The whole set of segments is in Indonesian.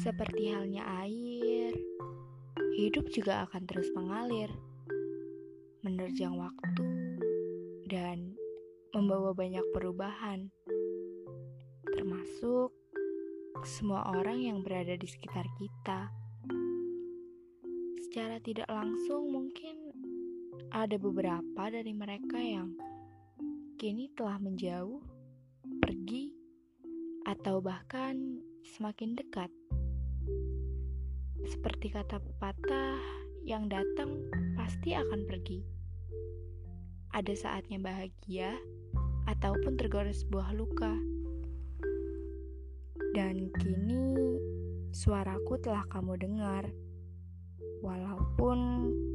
Seperti halnya air, hidup juga akan terus mengalir, menerjang waktu, dan membawa banyak perubahan, termasuk semua orang yang berada di sekitar kita. Secara tidak langsung, mungkin ada beberapa dari mereka yang kini telah menjauh, pergi, atau bahkan semakin dekat. Seperti kata pepatah, yang datang pasti akan pergi. Ada saatnya bahagia, ataupun tergores sebuah luka. Dan kini suaraku telah kamu dengar, walaupun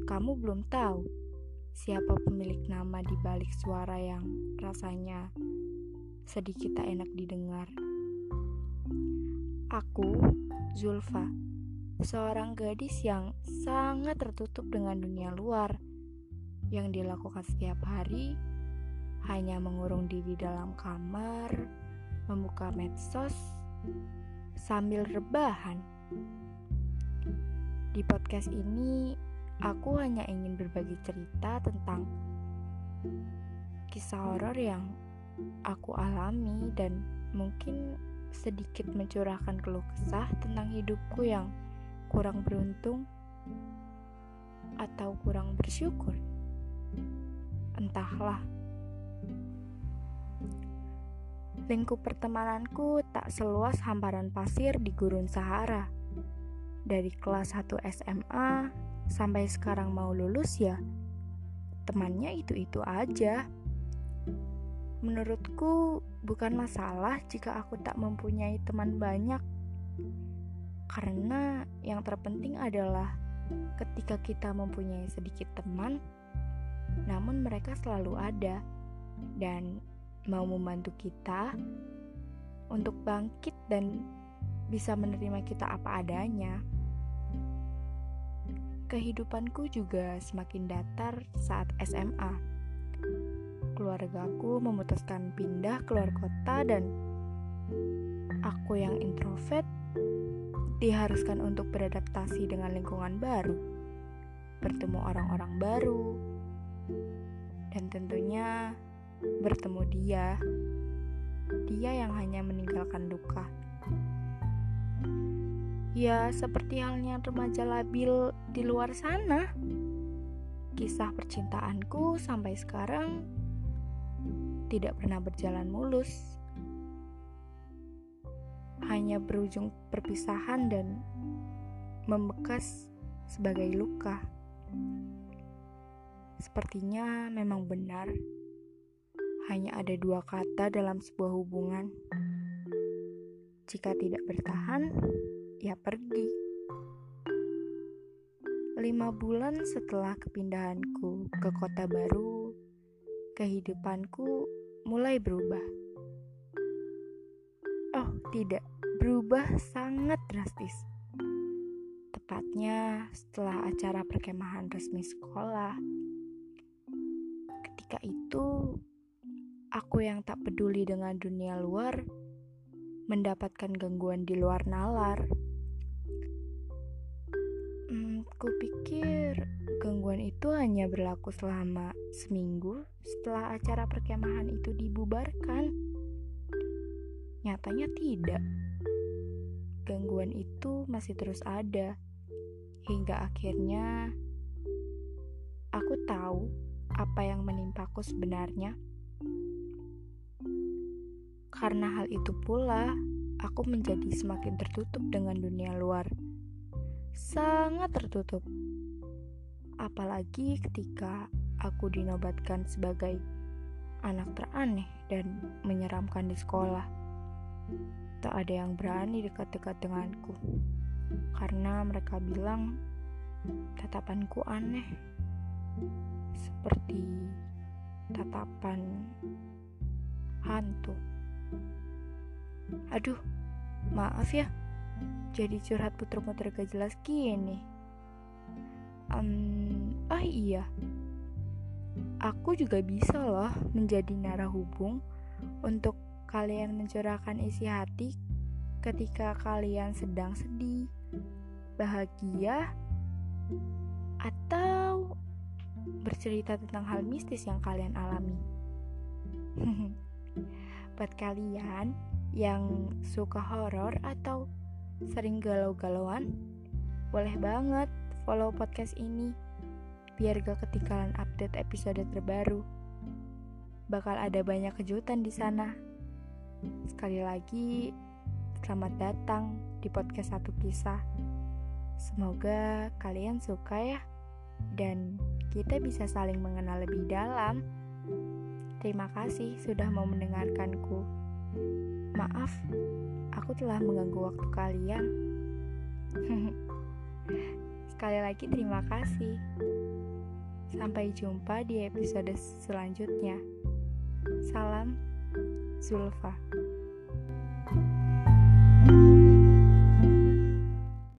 kamu belum tahu siapa pemilik nama di balik suara yang rasanya sedikit tak enak didengar. Aku, Zulfa, seorang gadis yang sangat tertutup dengan dunia luar yang dilakukan setiap hari hanya mengurung diri dalam kamar, membuka medsos, sambil rebahan. Di podcast ini, aku hanya ingin berbagi cerita tentang kisah horor yang aku alami dan mungkin sedikit mencurahkan keluh kesah tentang hidupku yang kurang beruntung atau kurang bersyukur. Entahlah. Lingkup pertemananku tak seluas hamparan pasir di gurun Sahara. Dari kelas 1 SMA sampai sekarang mau lulus ya, temannya itu-itu aja. Menurutku bukan masalah jika aku tak mempunyai teman banyak. Karena yang terpenting adalah ketika kita mempunyai sedikit teman, namun mereka selalu ada dan mau membantu kita untuk bangkit dan bisa menerima kita apa adanya. Kehidupanku juga semakin datar saat SMA. Keluargaku memutuskan pindah keluar kota dan aku yang introvert diharuskan untuk beradaptasi dengan lingkungan baru, bertemu orang-orang baru, dan tentunya bertemu dia, dia yang hanya meninggalkan luka. Ya, seperti halnya remaja labil di luar sana. Kisah percintaanku sampai sekarang tidak pernah berjalan mulus. Hanya berujung perpisahan dan membekas sebagai luka. Sepertinya memang benar hanya ada dua kata dalam sebuah hubungan. Jika tidak bertahan, ya pergi. Lima bulan setelah kepindahanku ke kota baru, kehidupanku mulai berubah. Oh, tidak, berubah sangat drastis. Tepatnya setelah acara perkemahan resmi sekolah. Ketika itu, aku yang tak peduli dengan dunia luar mendapatkan gangguan di luar nalar. Hmm, pikir gangguan itu hanya berlaku selama seminggu setelah acara perkemahan itu dibubarkan. Nyatanya tidak. Gangguan itu masih terus ada hingga akhirnya aku tahu apa yang menimpaku sebenarnya. Karena hal itu pula, aku menjadi semakin tertutup dengan dunia luar. Sangat tertutup. Apalagi ketika aku dinobatkan sebagai anak teraneh dan menyeramkan di sekolah. Tak ada yang berani dekat-dekat denganku. Karena mereka bilang tatapanku aneh. Seperti tatapan hantu. Aduh, maaf ya. Jadi curhat puter-puter gak jelas gini. Um, ah iya. Aku juga bisa loh menjadi narah hubung untuk kalian mencurahkan isi hati ketika kalian sedang sedih, bahagia, atau bercerita tentang hal mistis yang kalian alami. Buat kalian yang suka horor atau sering galau-galauan, boleh banget follow podcast ini biar gak ketinggalan update episode terbaru. Bakal ada banyak kejutan di sana. Sekali lagi, selamat datang di podcast Satu Kisah. Semoga kalian suka ya, dan kita bisa saling mengenal lebih dalam. Terima kasih sudah mau mendengarkanku. Maaf, aku telah mengganggu waktu kalian. Sekali lagi, terima kasih. Sampai jumpa di episode selanjutnya. Salam, Zulfa.